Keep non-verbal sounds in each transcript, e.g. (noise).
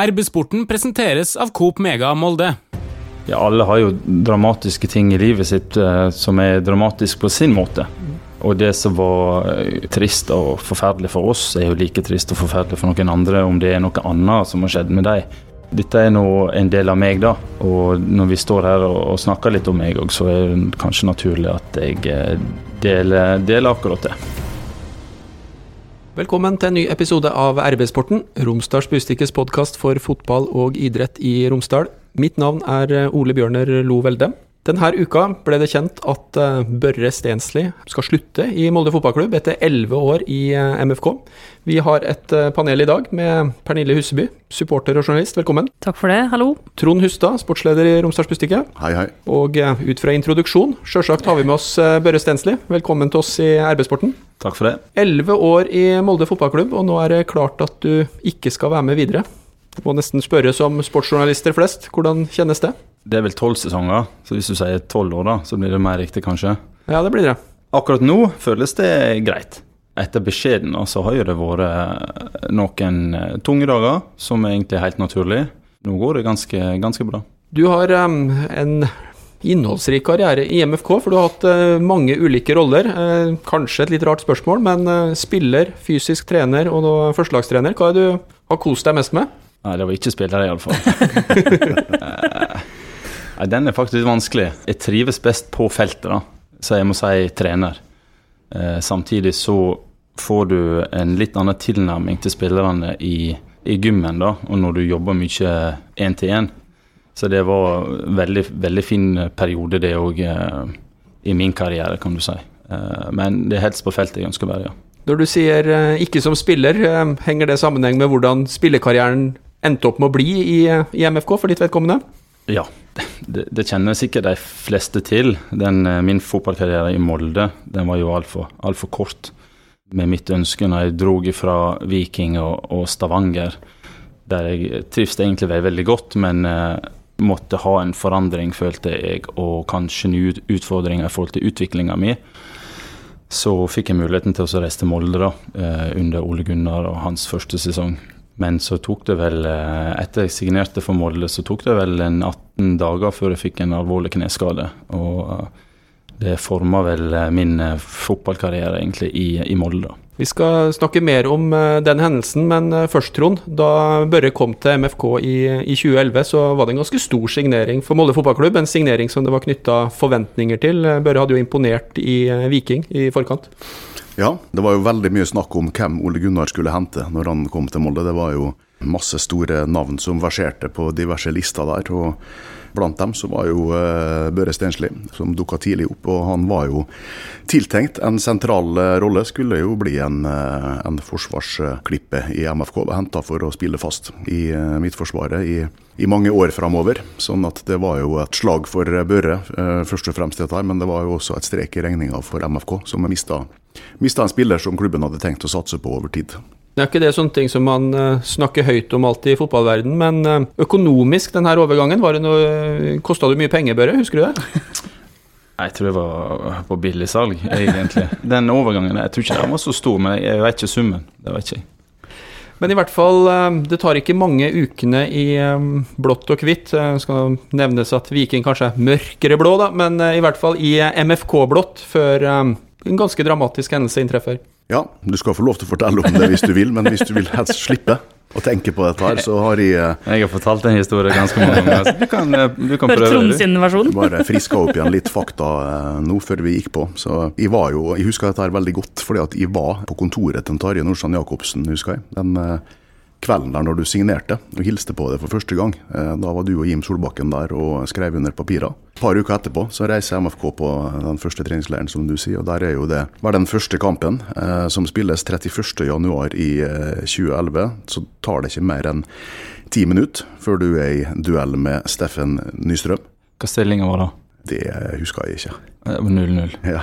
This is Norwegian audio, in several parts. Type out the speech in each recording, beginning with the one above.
RB-sporten presenteres av Coop Mega Molde. Ja, alle har jo dramatiske ting i livet sitt eh, som er dramatisk på sin måte. Og det som var eh, trist og forferdelig for oss, er jo like trist og forferdelig for noen andre om det er noe annet som har skjedd med dem. Dette er nå en del av meg, da. Og når vi står her og, snakker litt om meg òg, så er det kanskje naturlig at jeg eh, deler, deler akkurat det. Velkommen til en ny episode av RB-sporten, Romsdals Bustikkes podkast for fotball og idrett i Romsdal. Mitt navn er eh, Ole Bjørner Lo Velde. Denne uka ble det kjent at eh, Børre Stensli skal slutte i Molde fotballklubb etter elleve år i eh, MFK. Vi har et panel i dag med Pernille Huseby, supporter og journalist. Velkommen. Takk for det, hallo. Trond Hustad, sportsleder i Romsdals Bustikke. Hei, hei. Og ut fra introduksjon, sjølsagt har vi med oss Børre Stensli. Velkommen til oss i RB-sporten. Takk for det. Elleve år i Molde fotballklubb, og nå er det klart at du ikke skal være med videre. Du må nesten spørre som sportsjournalister flest, hvordan kjennes det? Det er vel tolv sesonger, så hvis du sier tolv år, da, så blir det mer riktig, kanskje. Ja, det blir det. Akkurat nå føles det greit. Etter beskjeden så har jo det vært noen tunge dager, som er egentlig helt naturlig. Nå går det ganske, ganske bra. Du har um, en innholdsrik karriere i MFK, for du har hatt uh, mange ulike roller. Uh, kanskje et litt rart spørsmål, men uh, spiller, fysisk trener og nå førstelagstrener. Hva er du har kost deg mest med? Nei, det var ikke spillere, iallfall. (laughs) (laughs) Nei, den er faktisk litt vanskelig. Jeg trives best på feltet, da. Så jeg må si trener. samtidig så får du en litt annen tilnærming til spillerne i, i gymmen, da, og når du jobber mye én til én. Så det var en veldig, veldig fin periode, det òg, eh, i min karriere, kan du si. Eh, men det er helst på feltet jeg ønsker å være, ja. Når du sier eh, ikke som spiller, eh, henger det sammenheng med hvordan spillekarrieren endte opp med å bli i, i MFK, for ditt vedkommende? Ja, det, det, kjenner sikkert de fleste til. Den, eh, min fotballkarriere i Molde den var jo altfor alt for kort. Med mitt ønske når jeg dro fra Viking og, og Stavanger, der jeg trivdes egentlig veldig godt, men uh, måtte ha en forandring, følte jeg, og kanskje nye utfordringer i forhold til utviklinga mi. Så fikk jeg muligheten til å reise til Molde da, under Ole Gunnar og hans første sesong. Men så tok det vel, etter jeg signerte for Molde, så tok det vel en 18 dager før jeg fikk en alvorlig kneskade. Og det forma vel min fotballkarriere egentlig i, i Molde. Vi skal snakke mer om den hendelsen, men først, Trond. Da Børre kom til MFK i, i, 2011, så var det en ganske stor signering for Molde fotballklubb. En signering som det var knytta forventninger til. Børre hadde jo imponert i Viking i forkant. Ja, det var jo veldig mye snakk om hvem Ole Gunnar skulle hente når han kom til Molde. Det var jo masse store navn som verserte på diverse lister der. og Blant dem så var jo uh, Børre Stensli, som dukka tidlig opp. Og han var jo tiltenkt en sentral uh, rolle. Skulle jo bli en, uh, en forsvarsklippe i MFK. Henta for å spille fast i Midtforsvaret i, i mange år framover. Sånn at det var jo et slag for Børre, først og fremst dette her. Men det var jo også et strek i regninga for MFK, som mista, mista en spiller som klubben hadde tenkt å satse på over tid. Det er ikke det sånne ting som man uh, snakker høyt om alltid i fotballverden, men økonomisk økonomisk, denne overgangen, var det noe, kosta det mye penger, Børre? Husker du det? (laughs) Jeg tror det var på billigsalg, egentlig. (laughs) Den overgangen jeg tror ikke den var så stor, men jeg vet ikke summen. Det vet ikke jeg. Men i hvert fall, det tar ikke mange ukene i blått og hvitt. Det skal nevnes at Viking kanskje er mørkere blå, da, men i hvert fall i MFK-blått før en ganske dramatisk hendelse inntreffer. Ja, du skal få lov til å fortelle om det hvis du vil, men hvis du vil helst slippe å tenke på dette her, så har jeg Jeg har fortalt den historien ganske mange ganger. Du kan, du kan prøve sin. Bare friska opp igjen litt fakta nå før vi gikk på. Så jeg var jo, jeg husker dette her veldig godt, fordi at jeg var på kontoret til Tarjei Nordstrand Jacobsen, husker jeg. Den kvelden der når du signerte og hilste på det for første gang. Da var du og Jim Solbakken der og skrev under papirer. Et par uker etterpå så reiser MFK på den første treningsleiren, som du sier. og Der er jo det var den første kampen, eh, som spilles 31.1 i eh, 2011. Så tar det ikke mer enn ti minutter før du er i duell med Steffen Nystrøm. Hva stillinga var da? Det husker jeg ikke. Det var 0-0. Ja.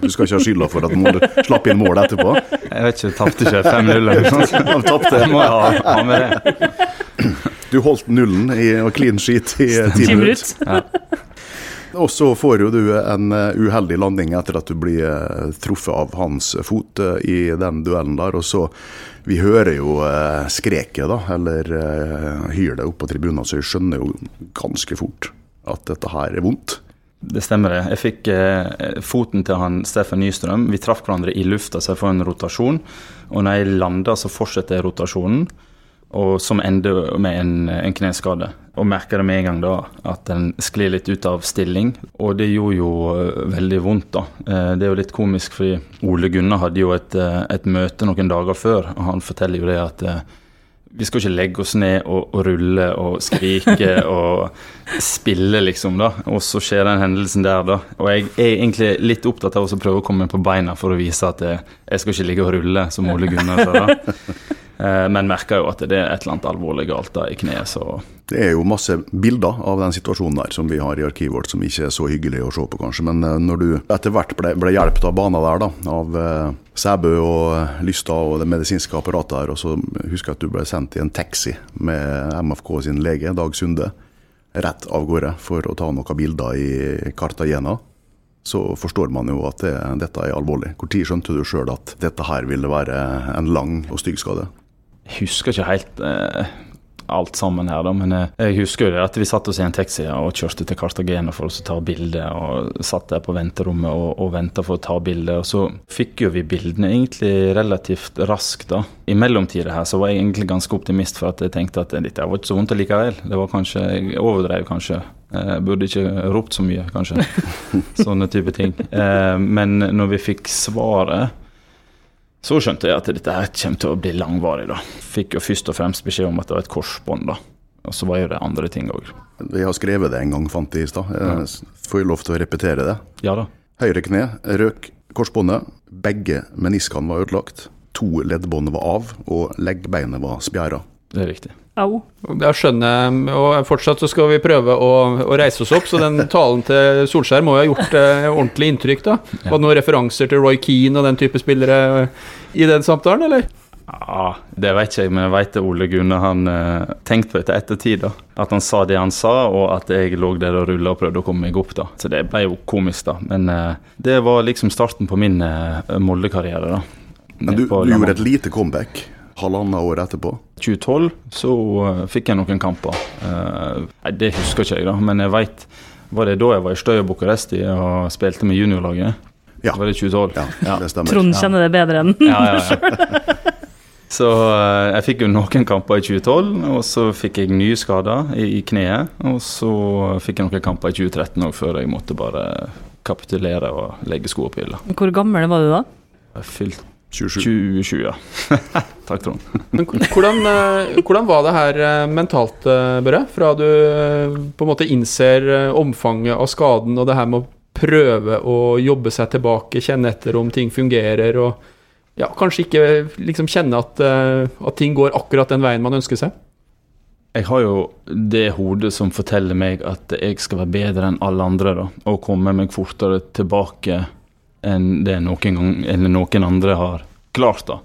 du skal ikke ha skylda for at du slapp inn mål etterpå? Jeg vet ikke, tapte ikke 5-0 eller noe sånt? (laughs) Han tapte. Må jeg ha, ha med det. Du holdt nullen i, og clean sheet i ti minutter. Ja. Og så får jo du en uheldig landing etter at du blir truffet av hans fot i den duellen der. Og så vi hører jo eh, skreket, da, eller eh, hylet oppe på tribunen, så vi skjønner jo ganske fort at dette her er vondt. Det stemmer det. Jeg fikk eh, foten til han Steffen Nystrøm. Vi traff hverandre i lufta, så jeg får en rotasjon. Og når jeg lander, så fortsetter rotasjonen, og som ender med en, en kneskade. Og merker det med en gang da, at den sklir litt ut av stilling. Og det gjorde jo eh, veldig vondt, da. Eh, det er jo litt komisk, fordi Ole Gunnar hadde jo et, eh, et møte noen dager før, og han forteller jo det at vi skal ikke legge oss ned og, og rulle og skrike (laughs) og spille, liksom, da. Og så skjer den hendelsen der, da. Og jeg er egentlig litt opptatt av å prøve å komme på beina for å vise at jeg, jeg skal ikke ligge og rulle, som Ole Gunnar sa da. (laughs) Eh, Men merker jo at det er et eller annet alvorlig galt da i kneet, så Det er jo masse bilder av den situasjonen der som vi har i arkivet vårt, som ikke er så hyggelig å se på, kanskje. Men eh, når du etter hvert ble, ble hjulpet av banen der, da, av eh, Sæbø og Lystad og det medisinske apparatet her, og så husker jeg at du ble sendt i en taxi med MFK sin lege, Dag Sunde, rett av gårde for å ta noen bilder i Cartagena. Så forstår man jo at det, dette er alvorlig. Når skjønte du sjøl at dette her ville være en lang og stygg skade? Jeg husker ikke helt eh, alt sammen her, da, men eh, jeg husker jo det at vi satt oss i en taxi og kjørte til Cartagena for å ta bilde, og satt der på venterommet og, og venta for å ta bilde. Og så fikk jo vi bildene egentlig relativt raskt, da. I mellomtida her så var jeg egentlig ganske optimist for at jeg tenkte at dette var ikke så vondt likevel. Det var kanskje, Jeg overdrev kanskje. Jeg burde ikke ropt så mye, kanskje. (laughs) Sånne type ting. Eh, men når vi fikk svaret så skjønte jeg at dette her kommer til å bli langvarig. da. Fikk jo først og fremst beskjed om at det var et korsbånd. da. Og så var jo det andre ting òg. Vi har skrevet det en gang, fant jeg i stad. Får jeg lov til å repetere det? Ja da. Høyre kne røk korsbåndet. Begge meniskene var ødelagt. To leddbånd var av, og leggbeinet var spjæra. Det er riktig. Au. Det skjønner jeg, og fortsatt så skal vi prøve å, å reise oss opp, så den talen til Solskjær må jo ha gjort eh, ordentlig inntrykk, da. Var det noen referanser til Roy Keane og den type spillere i den samtalen, eller? Ja, Det vet ikke jeg, men jeg vet det Ole Gunnar han eh, tenkte på etter ettertid. da. At han sa det han sa, og at jeg lå der og rulla og prøvde å komme meg opp. da. Så det ble jo komisk, da. Men eh, det var liksom starten på min eh, Molde-karriere. da. Men du, du gjorde et lite comeback halvannet år etterpå. 2012 så eh, fikk jeg noen kamper. Eh, nei, Det husker ikke jeg, da, men jeg vet Var det da jeg var i Støy og Bucuresti og spilte med juniorlaget? Ja. Var det 2012? Ja, Ja. det stemmer. Trond kjenner det bedre enn Ja, ja, ja. (laughs) Så eh, jeg fikk jo noen kamper i 2012, og så fikk jeg nye skader i, i kneet. Og så fikk jeg noen kamper i 2013 òg, før jeg måtte bare kapitulere og legge sko på hylla. Hvor gammel var du da? Jeg fylte 27. 2020, ja. (laughs) Takk, Trond. Men hvordan, eh, hvordan var det her eh, mentalt, eh, Børre? Fra du på en måte innser omfanget av skaden og det her med å prøve å jobbe seg tilbake, kjenne etter om ting fungerer, og ja, kanskje ikke liksom kjenne at, at ting går akkurat den veien man ønsker seg? Jeg har jo det hodet som forteller meg at jeg skal være bedre enn alle andre, da. Og komme meg fortere tilbake enn det noen, gang, eller noen andre har klart, da.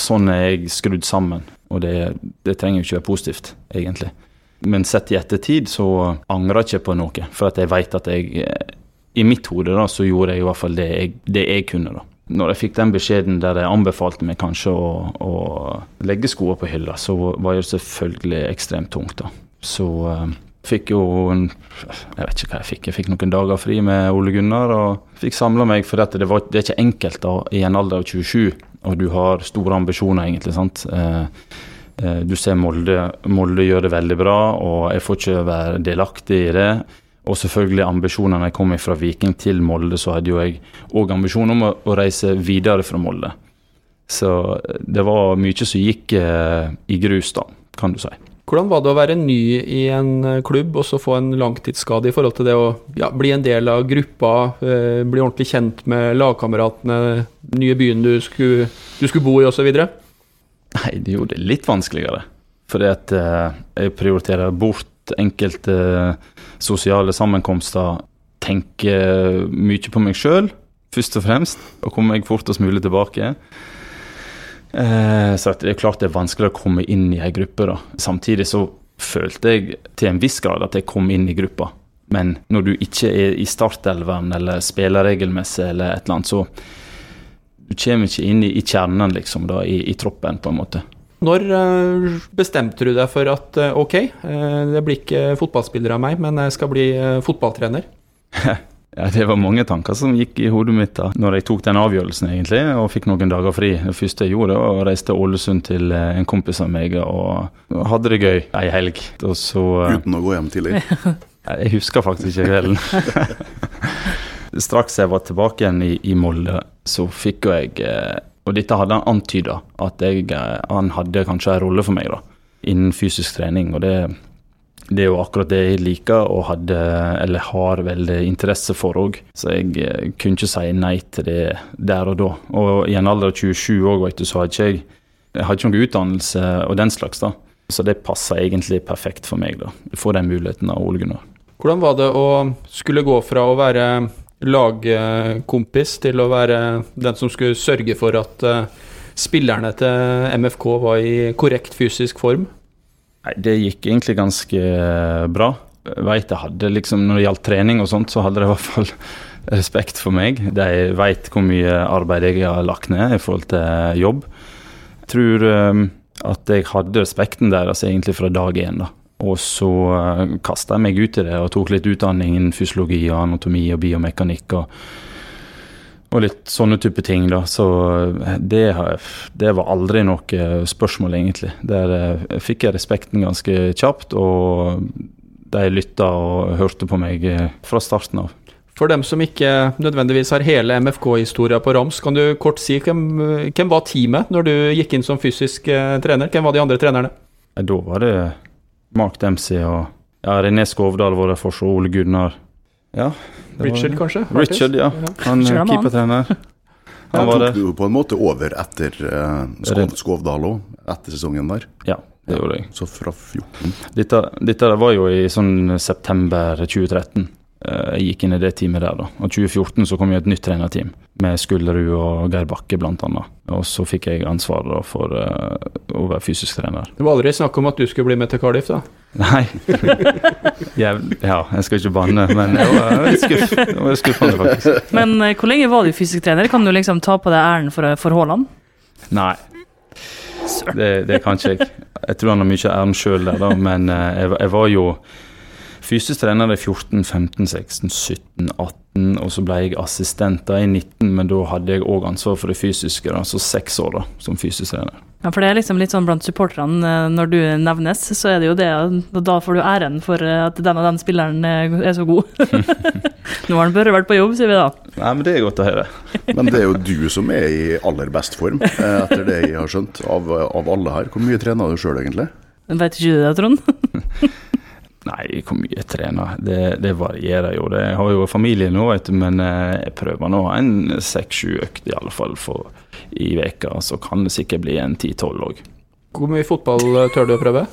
Sånn er jeg skrudd sammen, og det, det trenger jo ikke være positivt, egentlig. Men sett i ettertid så angrer jeg ikke på noe, for at jeg vet at jeg I mitt hode da, så gjorde jeg i hvert fall det jeg, det jeg kunne, da. Når jeg fikk den beskjeden der de anbefalte meg kanskje å, å legge skoene på hylla, så var det selvfølgelig ekstremt tungt, da. Så eh, fikk jo en Jeg vet ikke hva jeg fikk. Jeg fikk noen dager fri med Ole Gunnar og fikk samla meg, for dette, det, var, det er ikke enkelt da, i en alder av 27, og du har store ambisjoner, egentlig. sant? Eh, eh, du ser Molde, Molde gjør det veldig bra, og jeg får ikke være delaktig i det. Og selvfølgelig ambisjonene jeg kom fra Viking til Molde, så hadde jo jeg òg ambisjon om å, reise videre fra Molde. Så eh, det var mye som gikk i grus, da, kan du si. Hvordan var det å være ny i en eh, klubb og så få en langtidsskade i forhold til det å ja, bli en del av gruppa, eh, bli ordentlig kjent med lagkameratene, nye byen du skulle, du skulle bo i osv.? Nei, det gjorde det litt vanskeligere. Fordi at eh, jeg prioriterer bort enkelte eh, sosiale sammenkomster. Tenker mye på meg sjøl, først og fremst, og kommer meg fortest mulig tilbake. Eh, så det er klart det er vanskelig å komme inn i ei gruppe. da. Samtidig så følte jeg til en viss grad at jeg kom inn i gruppa. Men når du ikke er i startelveren eller spiller regelmessig eller et eller annet, så du kommer ikke inn i, i kjernen, liksom, da, i, i troppen, på en måte. Når eh, bestemte du deg for at eh, ok, det blir ikke fotballspiller av meg, men jeg skal bli fotballtrener? (laughs) Ja, Det var mange tanker som gikk i hodet mitt da når jeg tok den avgjørelsen, egentlig, og fikk noen dager fri. Det første jeg gjorde, var å reise til Ålesund til eh, en kompis av meg og hadde det gøy ei helg. Og så eh, Uten å gå hjem tidlig. (laughs) Jeg husker faktisk ikke kvelden. (laughs) Straks jeg var tilbake igjen i, i Molde, så fikk jo jeg eh, Og dette hadde han antyda, at jeg, han hadde kanskje en rolle for meg da, innen fysisk trening. og det det er jo akkurat det jeg liker og hadde, eller har veldig interesse for òg. Så jeg eh, kunne ikke si nei til det der og da. Og i en alder av 27 år, vet du, så hadde ikke jeg jeg hadde ikke noen utdannelse og den slags, da. Så det passa egentlig perfekt for meg, da. Få den muligheten av Ole Gunnar. Hvordan var det å skulle gå fra å være lagkompis til å være den som skulle sørge for at eh, spillerne til MFK var i korrekt fysisk form? Nei, det gikk egentlig ganske eh, bra. Jeg vet jeg hadde liksom, Når det gjaldt trening og sånt, så hadde de i hvert fall (laughs) respekt for meg. De vet hvor mye arbeid jeg har lagt ned i forhold til jobb. Jeg tror um, at jeg hadde respekten deres egentlig fra dag én. da. Og så uh, kasta jeg meg ut i det og tok litt utdanning innen fysiologi og anatomi og biomekanikk. og og litt sånne type ting, da. Så eh, det, det var aldri noe spørsmål, egentlig. Der eh, fikk jeg respekten ganske kjapt, og de lytta og hørte på meg eh, fra starten av. For dem som ikke nødvendigvis har hele MFK-historia på rams, kan du kort si hvem, hvem var teamet når du gikk inn som fysisk eh, trener? Hvem var de andre trenerne? Eh, Da var det Mark Dempsey og ja, René Skovdal var der så Ole Gunnar. Ja, Richard, kanskje? Richard, ja. Han er er keepertrener. Han var tok du jo på en måte over etter Skov, Skovdal òg, etter sesongen der. Ja, det gjorde jeg. Så fra 14 Dette, dette var jo i sånn september 2013. Eh, Jeg gikk inn i det teamet der, da. Og 2014 så kom jo et nytt trenerteam med Skullerud og Geir Bakke annet. Og så fikk jeg ansvaret da for eh, å være fysisk trener. Det var aldri snakk om at du skulle bli med til Cardiff, da? Nei. (laughs) jeg, ja, jeg skal ikke banne, men jeg var litt skuff, jeg var skuffende, faktisk. Men eh, hvor lenge var du fysisk trener? Kan du liksom ta på deg æren for, for Haaland? Nei. Det, det kan ikke jeg. Jeg tror han har mye æren sjøl der, da, men jeg, jeg var jo fysisk trener i 14, 15, 16, 17, 18, og så ble jeg assistent da i 19, men da hadde jeg òg ansvar for det fysiske, da, så seks år da, som fysisk trener. Ja, for det er liksom litt sånn blant supporterne, eh, når du nevnes, så er det jo det, og da får du æren for eh, at den og den spilleren eh, er så god. (laughs) Nå har han bare vært på jobb, sier vi da. Nei, men det er godt å høre. Men det er jo du som er i aller best form, etter det jeg har skjønt, av, av alle her. Hvor mye trener du sjøl, egentlig? Vet ikke du det, Trond? (laughs) Nei, hvor mye jeg trener, det, det varierer jo. Det, jeg har jo familie nå, vet du, men eh, jeg prøver nå å ha en seks-sju økt i alle fall for, i veka, Så kan det sikkert bli en ti-tolv òg. Hvor mye fotball eh, tør du å prøve?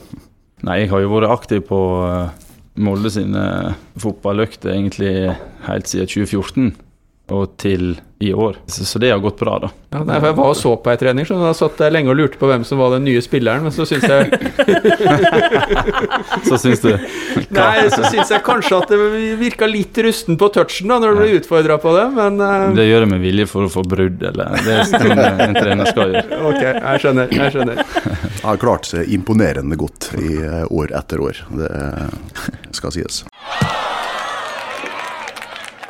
Nei, jeg har jo vært aktiv på eh, Molde sine fotballøkter egentlig helt siden 2014 og til i år. Så, så det har gått bra, da. Ja, nei, for jeg var og så på ei trening, så jeg satt jeg lenge og lurte på hvem som var den nye spilleren, men så syns jeg (laughs) Så syns du Nei, så syns jeg kanskje at det virka litt rusten på touchen da, når du ble utfordra på det, men uh... Det gjør jeg med vilje for å få brudd, eller Det er sånn en trener skal gjøre. (laughs) Ok, jeg skjønner. Jeg skjønner. Jeg har klart seg imponerende godt i eh, år etter år. Det skal sies.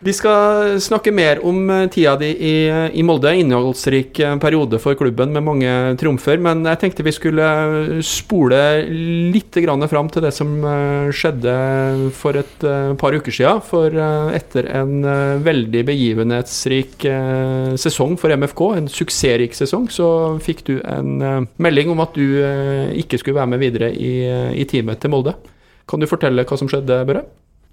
Vi skal snakke mer om eh, tida di i, i Molde. Innholdsrik eh, periode for klubben med mange triumfer. Men jeg tenkte vi skulle eh, spole litt fram til det som skjedde for et par uker siden. For etter en veldig begivenhetsrik sesong for MFK, en suksessrik sesong, så fikk du en melding om at du ikke skulle være med videre i, i teamet til Molde. Kan du fortelle hva som skjedde, Børre?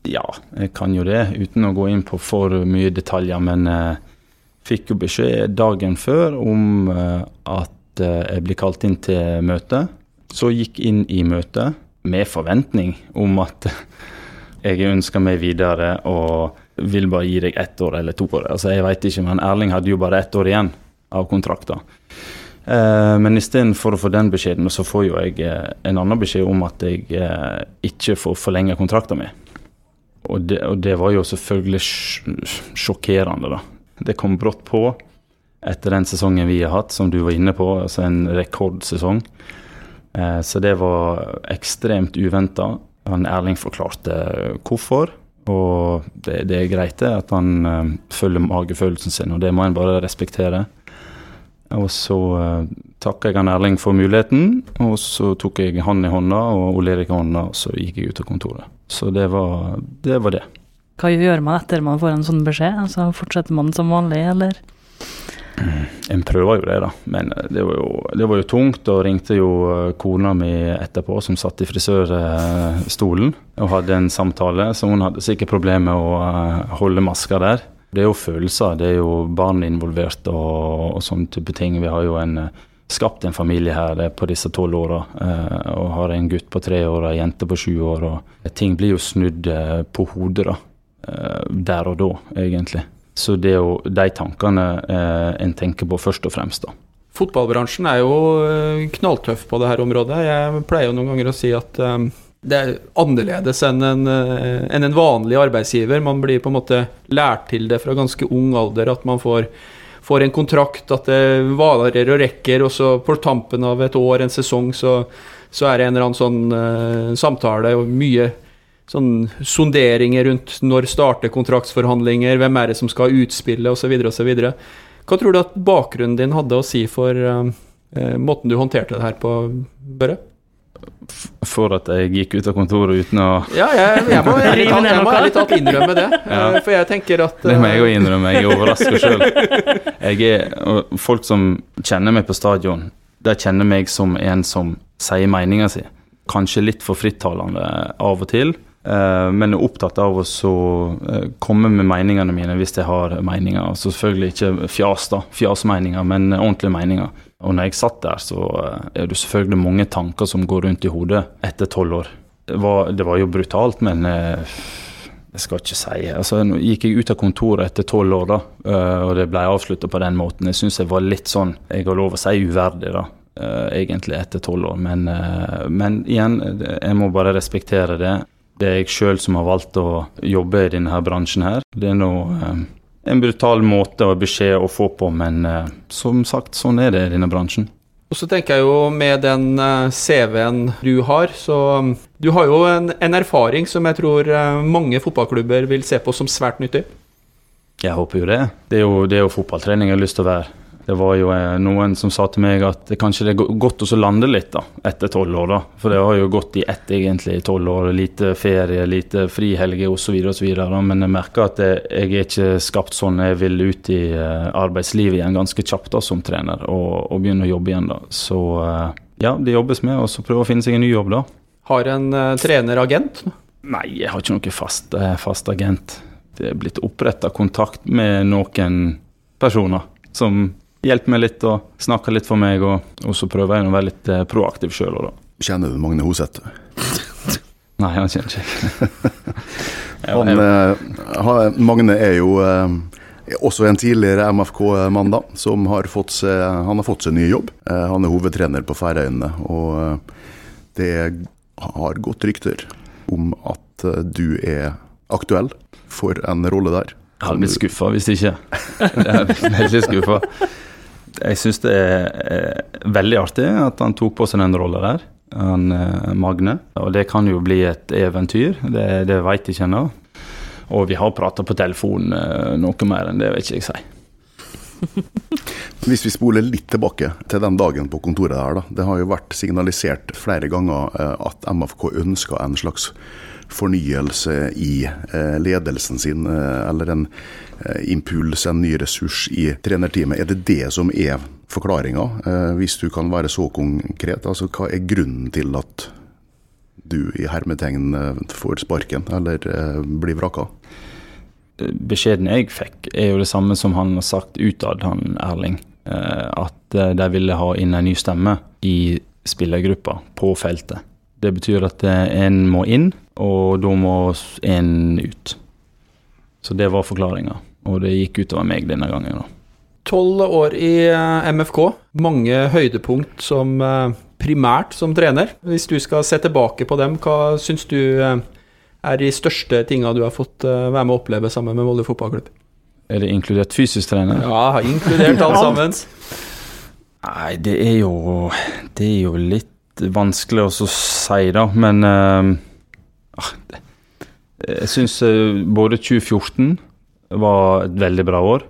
Ja, jeg kan jo det, uten å gå inn på for mye detaljer. Men jeg fikk jo beskjed dagen før om eh, at eh, jeg blir kalt inn til møte. Så gikk inn i møtet med forventning om at (laughs) jeg ønsker meg videre og vil bare gi deg ett år eller to år. Altså, jeg vet ikke, men Erling hadde jo bare ett år igjen av kontrakta. Eh, men istedenfor å få den beskjeden, så får jo jeg eh, en annen beskjed om at jeg eh, ikke får forlenge kontrakta mi. Og det, og det var jo selvfølgelig sjokkerende, da. Det kom brått på etter den sesongen vi har hatt, som du var inne på, altså en rekordsesong. Så det var ekstremt uventa. Erling forklarte hvorfor. Og det, det er greit det, at han følger magefølelsen sin, og det må en bare respektere. Og så eh, takka jeg han Erling for muligheten, og så tok jeg han i hånda og Ole Erik i hånda, og så gikk jeg ut av kontoret. Så det var, det var det. Hva gjør man etter man får en sånn beskjed? Altså Fortsetter man som vanlig, eller? En prøver jo det, da. Men det var jo, det var jo tungt. Og ringte jo eh, kona mi etterpå, som satt i frisørstolen og hadde en samtale. Så hun hadde sikkert problemer med å eh, holde maska der. Det er jo følelser, det er jo barn involvert og, og sånne type ting. Vi har jo en, eh, skapt en familie her på disse tolv åra, eh, og har en gutt på tre år og ei jente på sju år. og Ting blir jo snudd eh, på hodet da, eh, der og da, egentlig. Så det er jo de tankene en tenker på først og fremst. da. Fotballbransjen er jo knalltøff på det her området. Jeg pleier jo noen ganger å si at det er annerledes enn en, enn en, vanlig arbeidsgiver. Man blir på en måte lært til det fra ganske ung alder, at man får, får en kontrakt, at det varer og rekker, og så på tampen av et år, en sesong, så, så er det en eller annen sånn uh, samtale og mye sånn sonderinger rundt når starter kontraktsforhandlinger, hvem er det som skal utspille, osv., osv. Hva tror du at bakgrunnen din hadde å si for uh, måten du håndterte det her på, Børre? For at jeg gikk ut av kontoret uten å Ja, jeg, jeg må (laughs) ærlig talt innrømme det. (laughs) Ja. Eh, for jeg tenker at Det må jeg òg innrømme. Jeg (laughs) er overraska sjøl. Folk som kjenner meg på stadion, de kjenner meg som en som sier meninga si. Kanskje litt for frittalende av og til. Eh, men er opptatt av å eh, komme med meningene mine hvis jeg har meninger. Så selvfølgelig ikke fjas, da. Fjasmeninger, men ordentlige meninger. Og når jeg satt der, så eh, er det selvfølgelig mange tanker som går rundt i hodet etter tolv år. Det var, det var, jo brutalt, men eh, jeg skal ikke si Altså, nå gikk jeg ut av kontoret etter tolv år, da, eh, og det ble avslutta på den måten. Jeg syns jeg var litt sånn, jeg har lov å si uverdig, da, egentlig etter tolv år. Men, men igjen, jeg må bare respektere det. Det er jeg sjøl som har valgt å jobbe i denne bransjen her. Det er noe en brutal måte og beskjed å få på, men uh, som sagt, sånn er det i denne bransjen. Og så tenker jeg jo med den uh, CV-en du har, så um, Du har jo en, en erfaring som jeg tror uh, mange fotballklubber vil se på som svært nyttig. Jeg håper jo det. Det er jo, det er jo fotballtrening jeg har lyst til å være. Det var jo eh, noen som sa til meg at det kanskje det er godt å lande litt da, etter tolv år. da. For det har jo gått i ett egentlig i tolv år. Lite ferie, lite frihelger osv. Men jeg merker at jeg er ikke skapt sånn. Jeg vil ut i eh, arbeidslivet igjen ganske kjapt da, som trener og, og begynne å jobbe igjen. da. Så eh, ja, det jobbes med, og så prøve å finne seg en ny jobb da. Har en uh, treneragent? Nei, jeg har ikke noen fast, fast agent. Det er blitt oppretta kontakt med noen personer som hjelper meg litt og snakker litt for meg, og, og så prøver jeg å være litt eh, proaktiv sjøl. Kjenner du Magne Hoseth? (laughs) Nei, han kjenner ikke (laughs) han, eh, Magne er jo eh, også en tidligere MFK-mann da, som har fått seg, han har fått seg ny jobb. Eh, han er hovedtrener på Færøyene, og eh, det har gått rykter om at eh, du er aktuell for en rolle der. Jeg hadde blitt skuffa hvis ikke. (laughs) Jeg er veldig skuffa jeg syns det er veldig artig at han tok på seg den rolla der, han eh, Magne. Og det kan jo bli et eventyr, det, det veit jeg ikke ennå. Og vi har prata på telefon eh, noe mer enn det vil ikke si. (laughs) Hvis vi spoler litt tilbake til den dagen på kontoret her, da. Det har jo vært signalisert flere ganger eh, at MFK ønsker en slags fornyelse i eh, ledelsen sin, eh, eller en impuls, en ny ressurs i trenerteamet. Er det det som er forklaringa, hvis du kan være så konkret? Altså, hva er grunnen til at du i hermetegn får sparken, eller blir vraka? Beskjeden jeg fikk, er jo det samme som han har sagt utad, han Erling. At de ville ha inn en ny stemme i spillergruppa på feltet. Det betyr at en må inn, og da må en ut. Så det var forklaringa, og det gikk utover meg denne gangen. da. Tolv år i eh, MFK, mange høydepunkt som eh, primært som trener. Hvis du skal se tilbake på dem, hva syns du eh, er de største tinga du har fått eh, være med å oppleve sammen med Molde fotballklubb? Er det inkludert fysisk trener? Ja, inkludert alt sammen. (laughs) Nei, det er jo Det er jo litt vanskelig å si, da, men eh, ah, Jeg syns eh, både 2014 var et veldig bra år,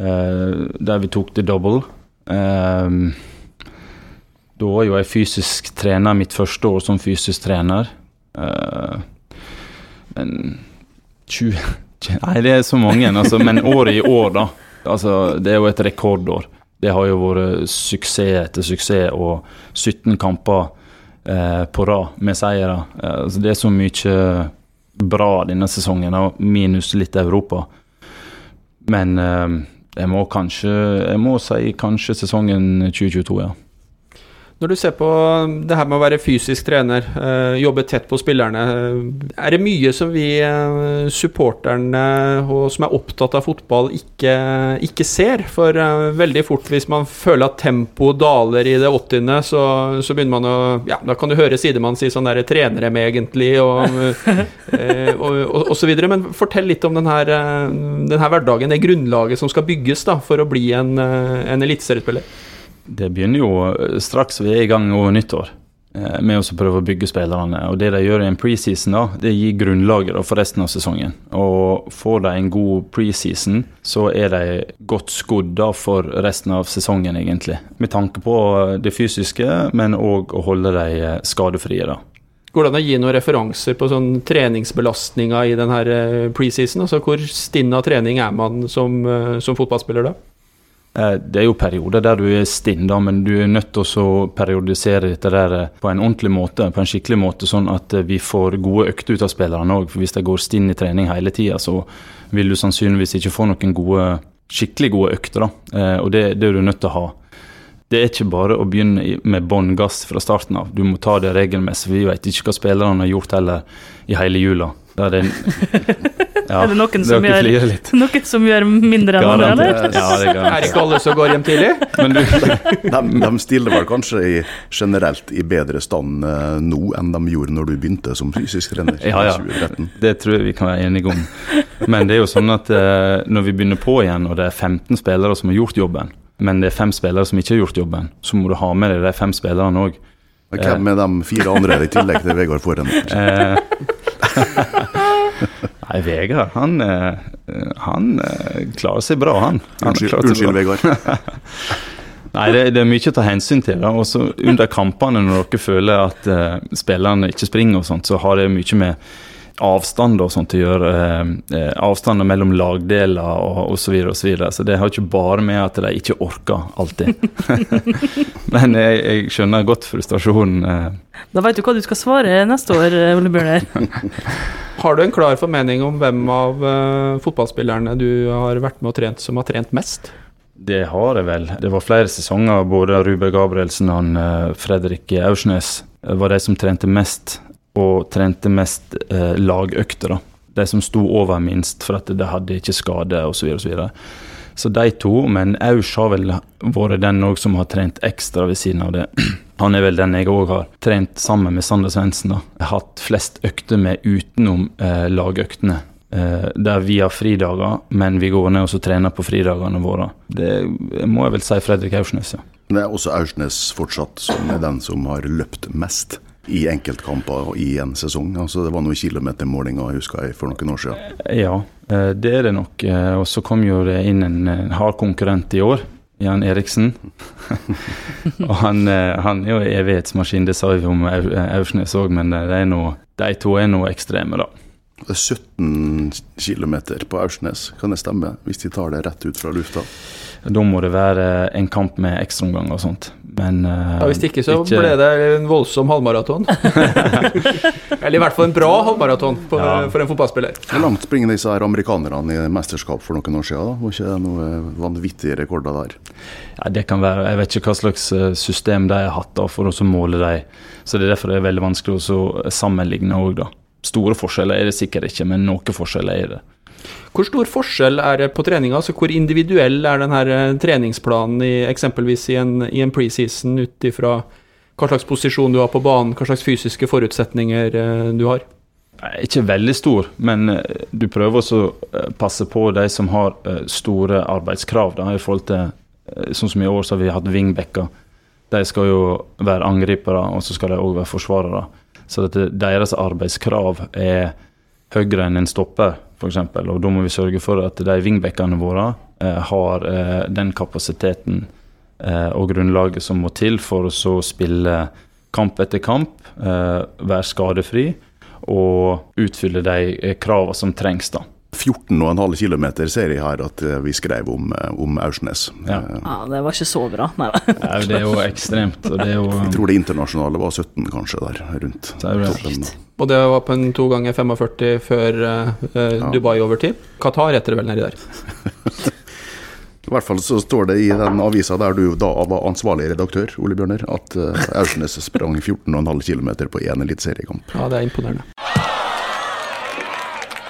uh, der vi tok det double. Uh, da var jo jeg fysisk trener mitt første år som fysisk trener. Eh, men 20 Nei, det er så mange, altså. Men året i år, da. Altså, det er jo et rekordår. Det har jo vært suksess etter suksess og 17 kamper eh, på rad med seire. Eh, altså, det er så mye bra denne sesongen, og minus litt Europa. Men eh, jeg må kanskje Jeg må si kanskje sesongen 2022, ja. Når du ser på det her med å være fysisk trener, eh, jobbe tett på spillerne, eh, er det mye som vi eh, supporterne og som er opptatt av fotball, ikke, ikke ser? For veldig fort, hvis man føler at tempoet daler i det 80., så, så begynner man å Ja, da kan du høre sidemann si sånn der Trener med, egentlig? Og, og, og, og så videre. Men fortell litt om den her, den her hverdagen, det grunnlaget som skal bygges da, for å bli en, en eliteseriespiller. Det begynner jo eh, straks vi er i gang over nyttår eh, med å prøve å bygge spillerne. Og Det de gjør i en preseason, da, det gir grunnlaget for resten av sesongen. Og Får de en god preseason, så er de godt skodd for resten av sesongen, egentlig. Med tanke på eh, det fysiske, men òg å holde dem skadefrie. da. Går det an å gi noen referanser på sånn treningsbelastninga i denne preseason? Altså hvor stinn av trening er man som, som fotballspiller da? Eh, Det er jo perioder der du er stinn, da, men du er nødt til å periodisere dette der eh, på en ordentlig måte, på en skikkelig måte, sånn at eh, vi får gode økter ut av spillerne òg. Hvis de går stinn i trening hele tida, så vil du sannsynligvis ikke få noen gode, skikkelig gode økter. da. Og det, det er du nødt til å ha. Det er ikke bare å begynne med bånn gass fra starten av. Du må ta det regelmessig. Vi vet ikke hva spillerne har gjort heller i hele jula. Da er det, (laughs) ja, Er det noen som gjør- (laughs) noen som gjør mindre enn andre, eller? Ja, det er Er det ikke alle som går hjem tidlig? Men du, (laughs) De, de stiller vel kanskje i, generelt i bedre stand eh, nå enn de gjorde når du begynte som fysisk trener Ja, ja. 2013. Det tror jeg vi kan være enige om. Men det er jo sånn at eh, når vi begynner på igjen, og det er 15 spillere som har gjort jobben, men det er fem spillere som ikke har gjort jobben, så må du ha med deg de fem spillerne òg. Hvem er de fire andre i tillegg til Vegard Forhen? Nei, Vegard, han, eh, han eh, klarer seg bra, han. han Unnskyld, unnskyld bra. Vegard. (laughs) Nei, det, det er mye å ta hensyn til. da. Også under kampene, når dere føler at uh, spillerne ikke springer, og sånt, så har det mye med avstand og sånt å gjøre. Eh, eh, avstander mellom lagdeler og osv. Så, videre, og så, videre. så det har ikke bare med at de ikke orker alltid. (laughs) Men jeg, jeg skjønner godt frustrasjonen. Eh. Da veit du hva du skal svare neste år, Ole Bjørner. (laughs) Har du en klar formening om hvem av eh, fotballspillerne du har vært med og trent som har trent mest? Det har jeg vel. Det var flere sesonger. Både Ruben Gabrielsen og eh, Fredrik Aursnes eh, var de som trente mest, og trente mest eh, lagøkter. da. De som sto over minst, for at de hadde ikke skade osv. Så, videre. så de to, men Aus har vel vært den òg som har trent ekstra ved siden av det. (clears throat) Han er vel den jeg òg har trent sammen med Sander Svendsen. hatt flest økter med utenom eh, lagøktene. Eh, der vi har fridager, men vi går ned og så trener på fridagene våre. Det må jeg vel si Fredrik Aursnes, ja. Det er også Aursnes fortsatt som er den som har løpt mest i enkeltkamper i en sesong. Altså, det var noen kilometermålinger husker jeg for noen år siden. Ja, eh, det er det nok. Eh, Og så kom jo det inn en hard konkurrent i år. Jan Eriksen. (laughs) og han, eh, han er jo evighetsmaskin, det sa vi om Au- Aursnes òg, men det er noe, de to er noe ekstreme, da. Det er 17 km på Aursnes, kan det stemme? Hvis de tar det rett ut fra lufta? Da må det være en kamp med ekstraomganger og sånt. Men uh, Ja, Hvis ikke så ble det en voldsom halvmaraton. (laughs) Eller i hvert fall en bra halvmaraton på, Ja. for en fotballspiller. Hvor langt springer disse her amerikanerne i mesterskap for noen år siden? da? Var ikke det noen vanvittige rekorder der? Ja, det kan være. Jeg vet ikke hva slags eh, system de har hatt da, for å måle dem. Så det er derfor det er veldig vanskelig å sammenligne òg, da. Store forskjeller er det sikkert ikke, men noen forskjeller er det. Hvor stor forskjell er det på treninga? Altså, hvor individuell er denne eh, treningsplanen i, eksempelvis i en, i en preseason ut ifra hva slags posisjon du har på banen, hva slags fysiske forutsetninger eh, du har? Ikke veldig stor, men eh, du prøver også å passe på de som har store arbeidskrav. Da, i forhold til, Sånn som i år så har vi hatt wingbacker. De skal jo være angripere, og så skal de òg være forsvarere. Så deres arbeidskrav er høyere enn en stopper, f.eks. Og da må vi sørge for at de wingbackene våre eh, har eh, den kapasiteten eh, og grunnlaget som må til for å spille kamp etter kamp, være skadefri og utfylle de kravene som trengs. da. 14,5 km ser jeg her at eh, vi skrev om, om Aursnes. Ja. ja. Det var ikke så bra, nei da. (laughs) ja, det er jo ekstremt. Og det er jo, jeg tror det internasjonale var 17, kanskje, der rundt. Er det og det var på en to ganger 45 før uh, ja. Dubai-overtid. Qatar heter det vel nedi der. (laughs) I hvert fall så står det i den avisa der du da var ansvarlig redaktør, Ole Bjørner, at uh, Aursnes sprang 14,5 km på én eliteseriekamp. Ja, det er imponerende.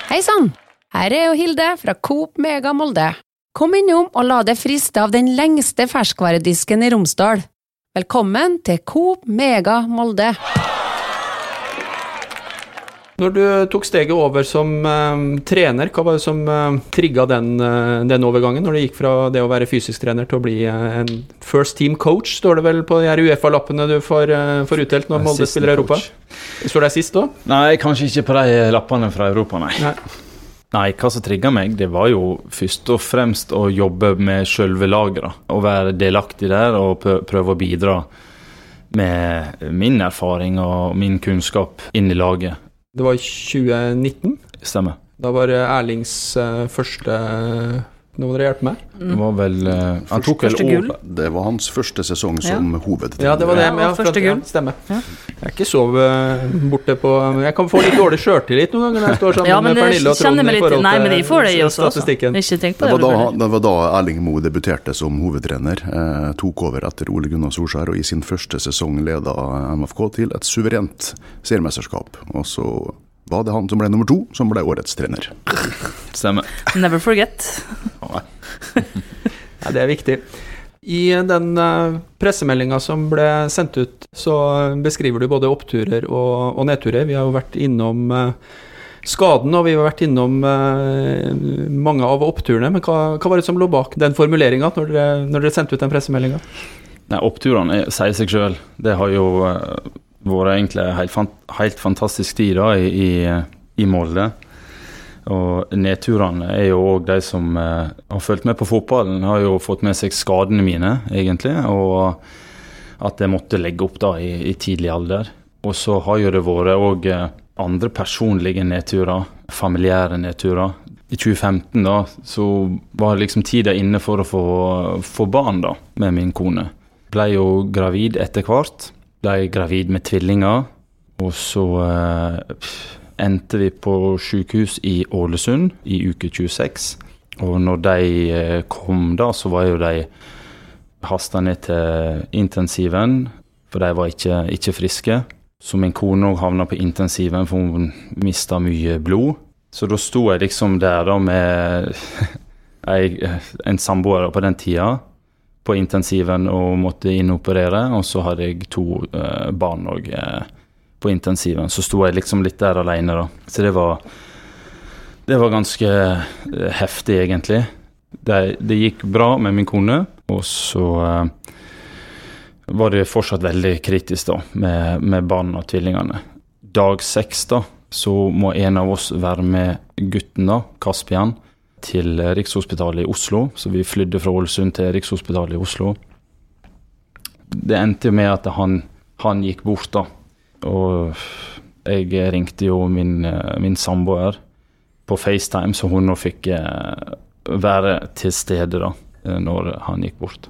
Hei sann! Her er jo Hilde fra Coop Mega Molde. Kom innom og la deg friste av den lengste ferskvaredisken i Romsdal. Velkommen til Coop Mega Molde. Når du tok steget over som uh, trener, hva var det som uh, eh, trigga den, uh, den, overgangen? Når det gikk fra det å være fysisk trener til å bli uh, en first team coach, står det vel på de her Uefa-lappene du får, får, utdelt når Molde spiller Europa? Står det sist da? Nei, kanskje ikke på de lappene fra Europa, nei. nei. Nei, hva som trigga meg, det var jo først og fremst å jobbe med sjølve laget. Å være delaktig der og prøve å bidra med min erfaring og min kunnskap inn i laget. Det var i 2019. Stemmer. Da var Erlings uh, første nå må dere hjelpe meg. Mm. Det var vel uh, Han tok vel over Det var hans første sesong som ja. hovedtrener. Ja, det var det. Ja, første gull. Ja, stemmer. Ja. Jeg er ikke så uh, borte på Jeg kan få litt dårlig sjøltillit noen ganger når jeg står sammen (laughs) ja, med Pernille og Trond i forhold til Nei, men de får det også, statistikken. Ikke tenk på det. Det var, da, det var da Erling Moe debuterte som hovedtrener. Eh, tok over etter Ole Gunnar Solskjær og i sin første sesong leda MFK til et suverent seriemesterskap. Og så var det han som ble nummer to, som ble årets trener. Stemmer. Never forget. (laughs) ja, det er viktig. I den uh, pressemeldinga som ble sendt ut, så beskriver du både oppturer og, og nedturer. Vi har jo vært innom uh, skaden, og vi har vært innom uh, mange av oppturene. Men hva, hva, var det som lå bak den formuleringa når, når, dere sendte ut den pressemeldinga? Oppturene sier seg sjøl. Det har jo vært egentlig en helt, helt, fantastisk tid da, i, i, i Molde. Og nedturene er jo òg de som eh, har fulgt med på fotballen, har jo fått med seg skadene mine, egentlig. Og at jeg måtte legge opp da i, i tidlig alder. Og så har jo det vært òg eh, andre personlige nedturer, familiære nedturer. I 2015 da, så var liksom tida inne for å få, få barn da, med min kone. Ble jo gravid etter hvert ble gravid med tvillinger. Og så eh, endte vi på sykehus i Ålesund i uke 26. Og når de eh, kom da, så var jo de hasta ned til intensiven, for de var ikke, ikke friske. Så min kone òg havna på intensiven, for hun mista mye blod. Så da sto jeg liksom der da med (laughs) en samboer på den tida på intensiven og måtte inoperere. Og så hadde jeg to eh, barn òg eh, på intensiven. Så sto jeg liksom litt der alene, da. Så det var, det var ganske uh, heftig, egentlig. Det, det, gikk bra med min kone, og så var det fortsatt veldig kritisk da, med, med barna og tvillingene. Dag seks da, så må en av oss være med gutten, da, Kaspian til Rikshospitalet i Oslo, så vi flydde fra Ålesund til Rikshospitalet i Oslo. Det endte med at han, han gikk bort, da. Og jeg ringte jo min, min samboer på FaceTime, så hun nå fikk eh, være til stede da, når han gikk bort.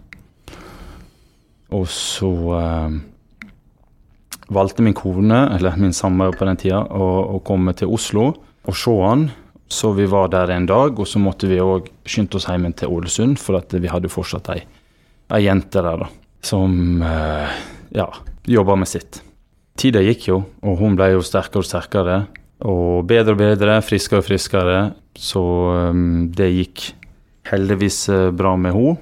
Og så eh, valgte min kone, eller min samboer på den tida, å, å komme til Oslo og se han. Så vi var der en dag, og så måtte vi òg skynde oss hjem til Ålesund, for at vi hadde fortsatt ei, ei jente der da, som eh, ja, jobba med sitt. Tida gikk jo, og hun ble jo sterkere og sterkere. Og bedre og bedre, friskere og friskere. Så um, det gikk heldigvis eh, bra med henne.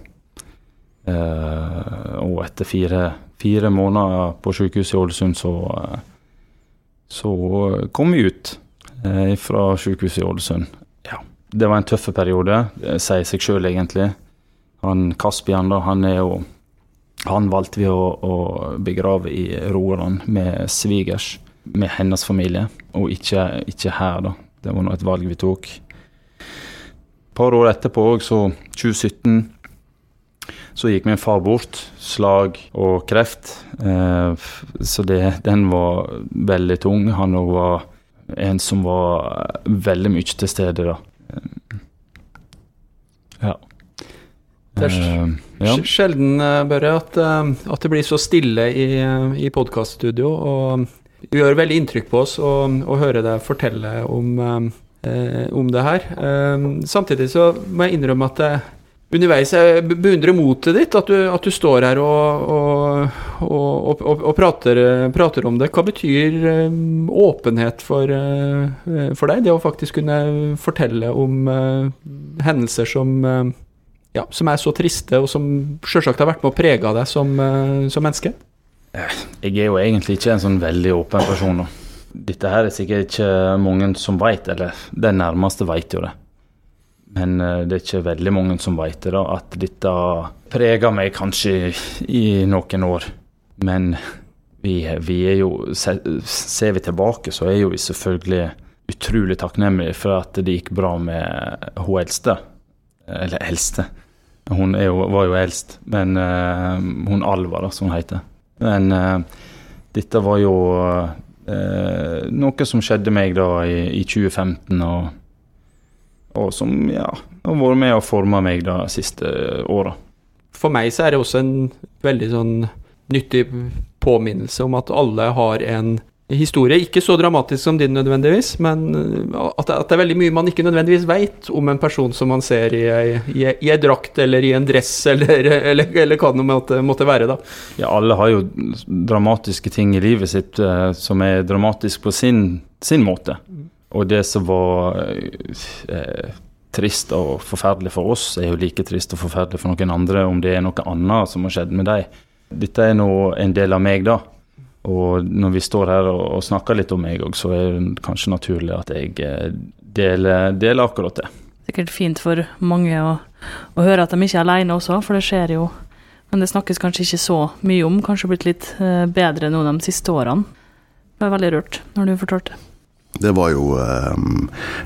Uh, og etter fire, fire, måneder på sykehuset i Ålesund, så, uh, så kom vi ut fra sykehuset i Ålesund. Ja, det var en tøff periode, sier seg sjøl egentlig. Han Kaspian, da, han er jo Han valgte vi å, å begrave i Rogaland med svigers, med hennes familie, og ikke, ikke her, da. Det var nå et valg vi tok. Et par år etterpå, så 2017 så gikk min far bort. Slag og kreft. Eh, så det, den var veldig tung. Han var en som var veldig mye til stede, da. Ja. Det er Eh, ja. sjelden, eh, Børre, at, eh, at det blir så stille i, i podkaststudio. Og det gjør veldig inntrykk på oss å, å høre deg fortelle om, eh, om det her. Eh, samtidig så må jeg innrømme at jeg underveis jeg beundrer motet ditt. At du, at du står her og, og, og, og, og prater, prater om det. Hva betyr eh, åpenhet for, eh, for deg? Det å faktisk kunne fortelle om eh, hendelser som ja, som er så triste, og som selvsagt har vært med å prege deg som, som menneske? Jeg er jo egentlig ikke en sånn veldig åpen person. Dette her er sikkert ikke mange som veit, eller de nærmeste veit jo det. Men eh, det er ikke veldig mange som vet det, at dette preger meg kanskje i noen år. Men vi, vi er jo Ser vi tilbake, så er jo vi selvfølgelig utrolig takknemlige for at det gikk bra med hun eldste. Eller eldste. Hun jo, var jo eldst, men uh, hun Alva, da, som hun heter. Men uh, dette var jo uh, noe som skjedde meg da i, i 2015, og, og som ja, har vært med og forma meg de siste åra. For meg så er det også en veldig sånn nyttig påminnelse om at alle har en historie. Ikke så dramatisk som din nødvendigvis, men at det, at det er veldig mye man ikke nødvendigvis veit om en person som man ser i ei, drakt eller i en dress (laughs) eller, eller, eller hva det måtte, måtte være. da. Ja, alle har jo dramatiske ting i livet sitt eh, som er dramatisk på sin, sin måte. Og det som var eh, trist og forferdelig for oss, er jo like trist og forferdelig for noen andre om det er noe annet som har skjedd med dem. Dette er nå en del av meg, da. Og når vi står her og, og snakker litt om meg òg, så er det kanskje naturlig at jeg eh, deler, deler akkurat det. Sikkert fint for mange å, å høre at de ikke er alene også, for det skjer jo. Men det snakkes kanskje ikke så mye om. Kanskje blitt litt eh, bedre nå de siste årene. Det var veldig rørt når du fortalte. Det var jo eh,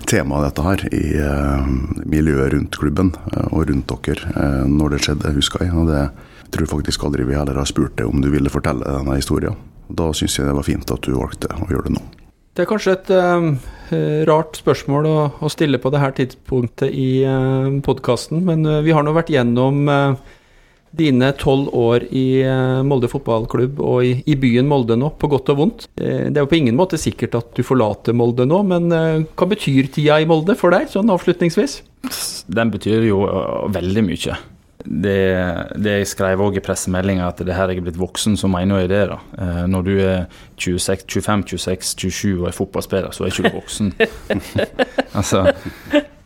temaet dette her i eh, miljøet rundt klubben eh, og rundt dere eh, når det skjedde, husker jeg. Og det tror jeg faktisk aldri vi heller har spurt deg om du ville fortelle denne historien. Da syns jeg det var fint at du valgte å gjøre det nå. Det er kanskje et eh, rart spørsmål å, å stille på det her tidspunktet i uh, podkasten, men eh, vi har nå vært gjennom eh, dine tolv år i eh, Molde fotballklubb og i, i byen Molde nå, på godt og vondt. Eh, det er jo på ingen måte sikkert at du forlater Molde nå, men eh, hva betyr tida i Molde for deg, sånn avslutningsvis? Den betyr jo veldig mye. Det, det jeg skrev òg i pressemeldinga, at det her jeg er blitt voksen, så mener jeg det. da. Eh, Når du er 26, 25, 26, 27 og er fotballspiller, så er ikke du voksen. (laughs) altså,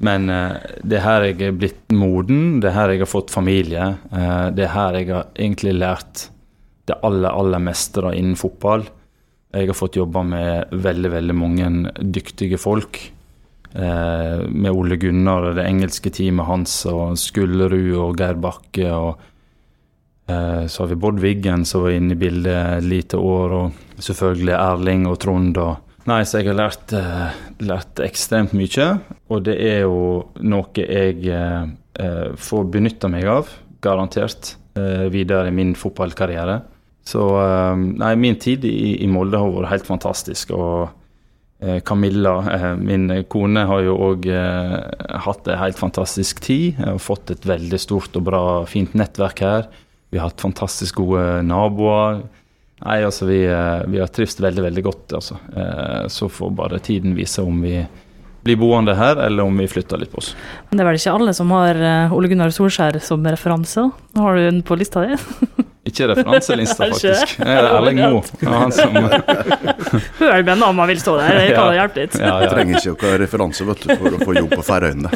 men eh, det er her jeg er blitt moden, det er her jeg har fått familie. eh, Det er her jeg har egentlig lært det aller, aller meste innen fotball. Jeg har fått jobba med veldig, veldig mange dyktige folk. Eh, med Ole Gunnar og det engelske teamet hans og Skullerud og Geir Bakke. og eh, Så har vi Bård Wiggen som var inne i bildet et lite år, og selvfølgelig Erling og Trond. og Nei, så jeg har lært, eh, lært ekstremt mye, og det er jo noe jeg eh, får benytta meg av, garantert, eh, videre i min fotballkarriere. Så eh, nei, min tid i, i Molde har vært helt fantastisk. og Camilla, eh, min kone, har jo òg hatt en helt fantastisk tid. Har fått et veldig stort og bra, fint nettverk her. Vi har hatt fantastisk gode naboer. Nei, altså vi, eh, vi har trivst veldig, veldig godt. Altså. Eh, Så får bare tiden vise om vi blir boende her, eller om vi flytter litt på oss. Men det er vel ikke alle som har eh, Ole Gunnar Solskjær som referanse? Nå Har du den på lista di? (laughs) Ikke referanselista, (laughs) faktisk. Det er Erling Moe. (laughs) Han som Hør med navn man vil stå der, det kan Ja. hjelpe litt. ja, ja, ja. trenger ikke noen referanse vet du, for å få jobb på Færøyene.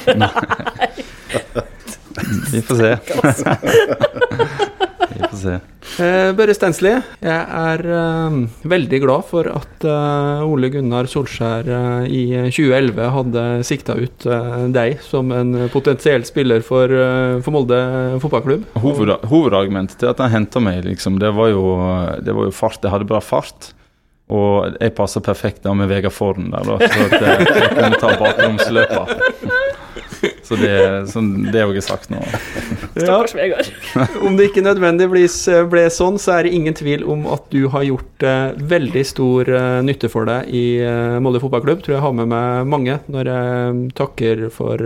Vi får se. Får se. Eh, Børre Stensli, jeg er eh, veldig glad for at eh, Ole Gunnar Solskjær eh, i 2011 hadde sikta ut eh, deg som en potensiell spiller for, eh, for Molde fotballklubb. Hoved, hovedargumentet til at han henta meg, liksom, det var, jo, det var jo fart. Jeg hadde bra fart. Og jeg passer perfekt da med Vegard Forhen der, da, så at jeg, jeg kunne ta bakromsløpa. Så det, så det er jo ikke sagt nå. Ja, Vegard. (laughs) om det ikke nødvendigvis eh, ble sånn, så er det ingen tvil om at du har gjort uh, veldig stor uh, nytte for deg i uh, Molde fotballklubb. Tror jeg har med meg mange når jeg takker for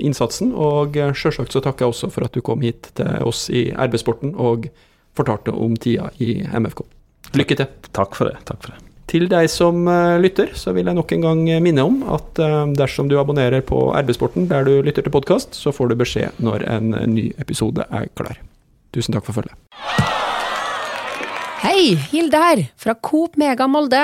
innsatsen. Og sjølsagt så takker jeg også for at du kom hit til oss i RB-sporten og fortalte om tida i MFK. Lykke til. Takk for det. takk for det. Til deg som eh, lytter, så vil jeg nok en gang minne om at eh, dersom du abonnerer på RB-sporten der du lytter til podkast, så får du beskjed når en ny episode er klar. Tusen takk for følget. Hei, Hilde her, fra Coop Mega Molde.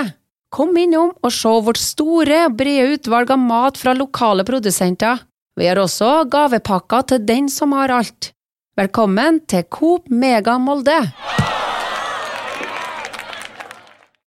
Kom innom og se vårt store, brede utvalg av mat fra lokale produsenter. Vi har også gavepakker til den som har alt. Velkommen til Coop Mega Molde.